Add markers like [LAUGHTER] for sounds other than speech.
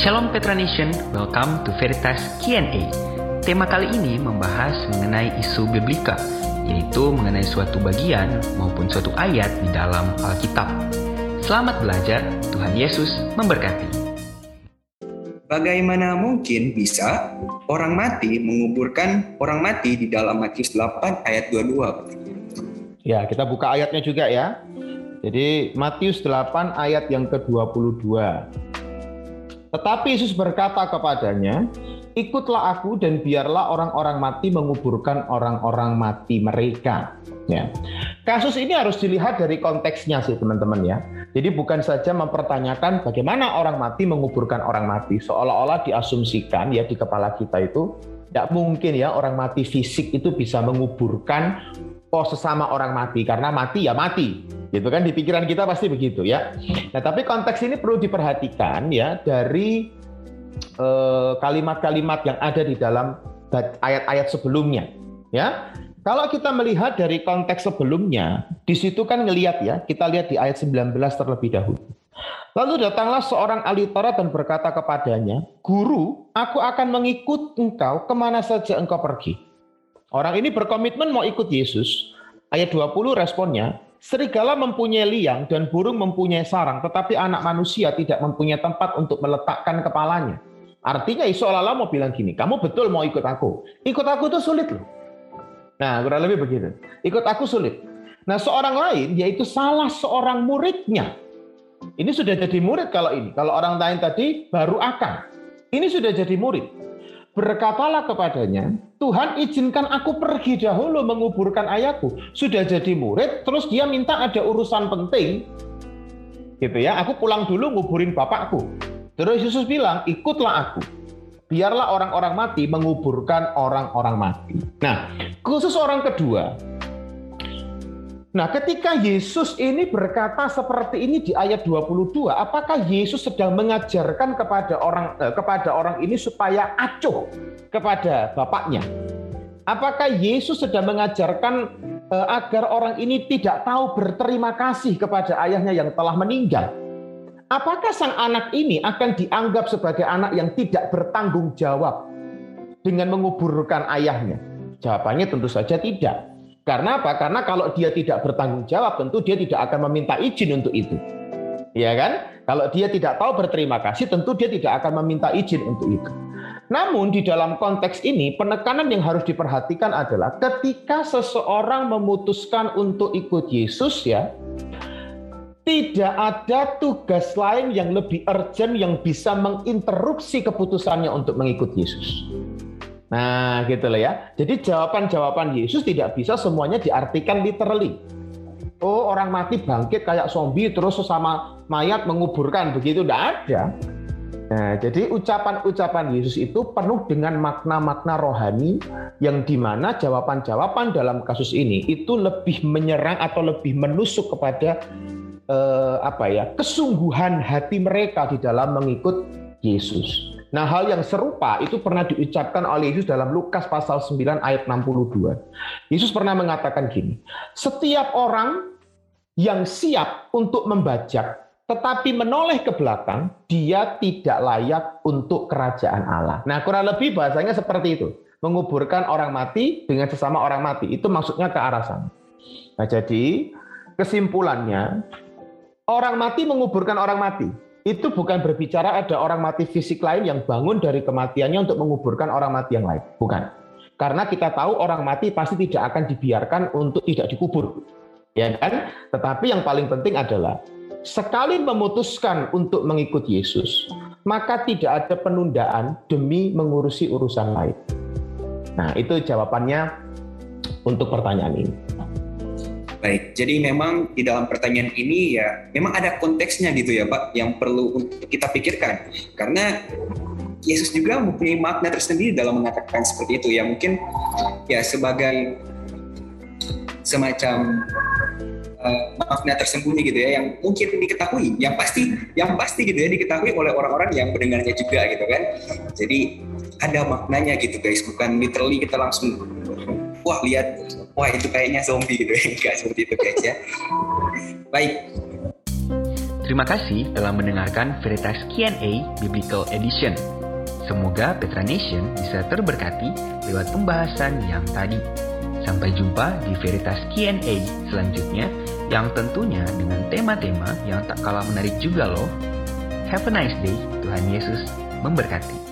Shalom Petra Nation, welcome to Veritas Q&A. Tema kali ini membahas mengenai isu biblika, yaitu mengenai suatu bagian maupun suatu ayat di dalam Alkitab. Selamat belajar, Tuhan Yesus memberkati. Bagaimana mungkin bisa orang mati menguburkan orang mati di dalam Matius 8 ayat 22? Ya, kita buka ayatnya juga ya. Jadi Matius 8 ayat yang ke-22. Tetapi Yesus berkata kepadanya, ikutlah aku dan biarlah orang-orang mati menguburkan orang-orang mati mereka. Ya. Kasus ini harus dilihat dari konteksnya sih teman-teman ya. Jadi bukan saja mempertanyakan bagaimana orang mati menguburkan orang mati, seolah-olah diasumsikan ya di kepala kita itu tidak mungkin ya orang mati fisik itu bisa menguburkan oh sesama orang mati karena mati ya mati gitu kan di pikiran kita pasti begitu ya nah tapi konteks ini perlu diperhatikan ya dari Eh, kalimat-kalimat yang ada di dalam ayat-ayat sebelumnya. Ya, kalau kita melihat dari konteks sebelumnya, di situ kan ngelihat ya, kita lihat di ayat 19 terlebih dahulu. Lalu datanglah seorang ahli Taurat dan berkata kepadanya, Guru, aku akan mengikut engkau ke mana saja engkau pergi. Orang ini berkomitmen mau ikut Yesus. Ayat 20 responnya, Serigala mempunyai liang dan burung mempunyai sarang, tetapi anak manusia tidak mempunyai tempat untuk meletakkan kepalanya. Artinya seolah-olah mau bilang gini, kamu betul mau ikut aku. Ikut aku itu sulit loh. Nah, kurang lebih begitu. Ikut aku sulit. Nah, seorang lain yaitu salah seorang muridnya. Ini sudah jadi murid kalau ini. Kalau orang lain tadi baru akan. Ini sudah jadi murid. Berkatalah kepadanya, Tuhan izinkan aku pergi dahulu menguburkan ayahku. Sudah jadi murid, terus dia minta ada urusan penting. Gitu ya, aku pulang dulu nguburin bapakku. Terus Yesus bilang, ikutlah aku. Biarlah orang-orang mati menguburkan orang-orang mati. Nah, khusus orang kedua. Nah, ketika Yesus ini berkata seperti ini di ayat 22, apakah Yesus sedang mengajarkan kepada orang eh, kepada orang ini supaya acuh kepada bapaknya? Apakah Yesus sedang mengajarkan eh, agar orang ini tidak tahu berterima kasih kepada ayahnya yang telah meninggal? Apakah sang anak ini akan dianggap sebagai anak yang tidak bertanggung jawab dengan menguburkan ayahnya? Jawabannya tentu saja tidak. Karena apa? Karena kalau dia tidak bertanggung jawab, tentu dia tidak akan meminta izin untuk itu. Ya kan? Kalau dia tidak tahu berterima kasih, tentu dia tidak akan meminta izin untuk itu. Namun di dalam konteks ini, penekanan yang harus diperhatikan adalah ketika seseorang memutuskan untuk ikut Yesus ya, tidak ada tugas lain yang lebih urgent yang bisa menginterupsi keputusannya untuk mengikut Yesus. Nah, gitu loh ya. Jadi jawaban-jawaban Yesus tidak bisa semuanya diartikan literally. Oh, orang mati bangkit kayak zombie terus sesama mayat menguburkan begitu tidak ada. Nah, jadi ucapan-ucapan Yesus itu penuh dengan makna-makna rohani yang di mana jawaban-jawaban dalam kasus ini itu lebih menyerang atau lebih menusuk kepada eh, apa ya kesungguhan hati mereka di dalam mengikut Yesus. Nah, hal yang serupa itu pernah diucapkan oleh Yesus dalam Lukas pasal 9 ayat 62. Yesus pernah mengatakan gini, setiap orang yang siap untuk membajak tetapi menoleh ke belakang, dia tidak layak untuk kerajaan Allah. Nah, kurang lebih bahasanya seperti itu. Menguburkan orang mati dengan sesama orang mati. Itu maksudnya ke arah sana. Nah, jadi kesimpulannya, orang mati menguburkan orang mati. Itu bukan berbicara ada orang mati fisik lain yang bangun dari kematiannya untuk menguburkan orang mati yang lain. Bukan. Karena kita tahu orang mati pasti tidak akan dibiarkan untuk tidak dikubur. Ya kan? Tetapi yang paling penting adalah sekali memutuskan untuk mengikut Yesus, maka tidak ada penundaan demi mengurusi urusan lain. Nah, itu jawabannya untuk pertanyaan ini. Baik, jadi memang di dalam pertanyaan ini ya memang ada konteksnya gitu ya Pak yang perlu untuk kita pikirkan. Karena Yesus juga mempunyai makna tersendiri dalam mengatakan seperti itu ya. Mungkin ya sebagai semacam uh, makna tersembunyi gitu ya yang mungkin diketahui yang pasti yang pasti gitu ya diketahui oleh orang-orang yang mendengarnya juga gitu kan. Jadi ada maknanya gitu guys bukan literally kita langsung wah lihat wah itu kayaknya zombie gitu ya [LAUGHS] enggak seperti itu guys ya baik Terima kasih telah mendengarkan Veritas Q&A Biblical Edition. Semoga Petra Nation bisa terberkati lewat pembahasan yang tadi. Sampai jumpa di Veritas Q&A selanjutnya yang tentunya dengan tema-tema yang tak kalah menarik juga loh. Have a nice day. Tuhan Yesus memberkati.